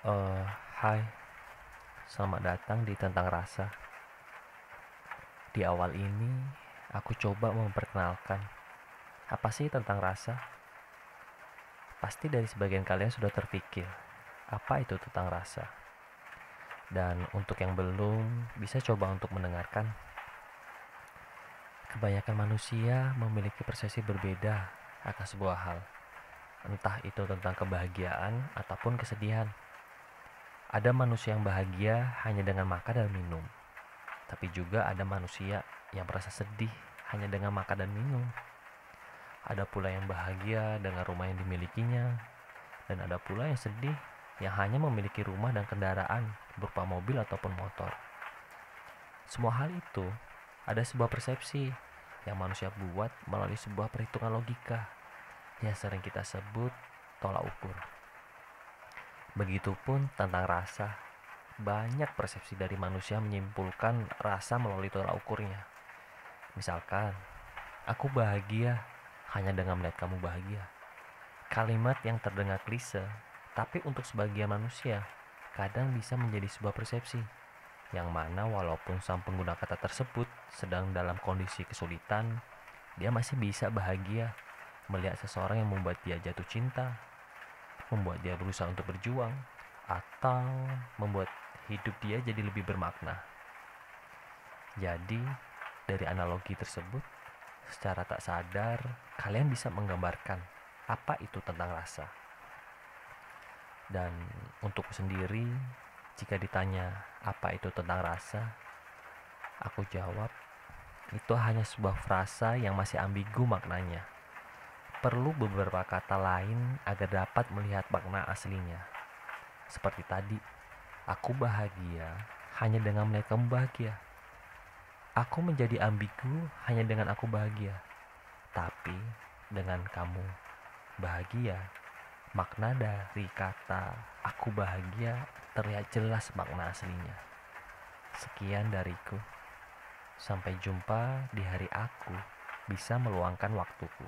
Eh, hai, selamat datang di Tentang Rasa. Di awal ini, aku coba memperkenalkan apa sih tentang rasa. Pasti dari sebagian kalian sudah terpikir, apa itu tentang rasa. Dan untuk yang belum, bisa coba untuk mendengarkan. Kebanyakan manusia memiliki persepsi berbeda akan sebuah hal. Entah itu tentang kebahagiaan ataupun kesedihan. Ada manusia yang bahagia hanya dengan makan dan minum. Tapi juga ada manusia yang merasa sedih hanya dengan makan dan minum. Ada pula yang bahagia dengan rumah yang dimilikinya. Dan ada pula yang sedih yang hanya memiliki rumah dan kendaraan berupa mobil ataupun motor. Semua hal itu ada sebuah persepsi yang manusia buat melalui sebuah perhitungan logika yang sering kita sebut tolak ukur. Begitupun tentang rasa. Banyak persepsi dari manusia menyimpulkan rasa melalui tolak ukurnya. Misalkan, aku bahagia hanya dengan melihat kamu bahagia. Kalimat yang terdengar klise, tapi untuk sebagian manusia kadang bisa menjadi sebuah persepsi yang mana walaupun sang pengguna kata tersebut sedang dalam kondisi kesulitan, dia masih bisa bahagia melihat seseorang yang membuat dia jatuh cinta, membuat dia berusaha untuk berjuang, atau membuat hidup dia jadi lebih bermakna. Jadi, dari analogi tersebut, secara tak sadar kalian bisa menggambarkan apa itu tentang rasa. Dan untuk sendiri, jika ditanya apa itu tentang rasa, aku jawab itu hanya sebuah frasa yang masih ambigu maknanya. Perlu beberapa kata lain agar dapat melihat makna aslinya. Seperti tadi, aku bahagia hanya dengan melihat kamu bahagia. Aku menjadi ambigu hanya dengan aku bahagia. Tapi dengan kamu bahagia, makna dari kata aku bahagia terlihat jelas makna aslinya. Sekian dariku. Sampai jumpa di hari aku bisa meluangkan waktuku.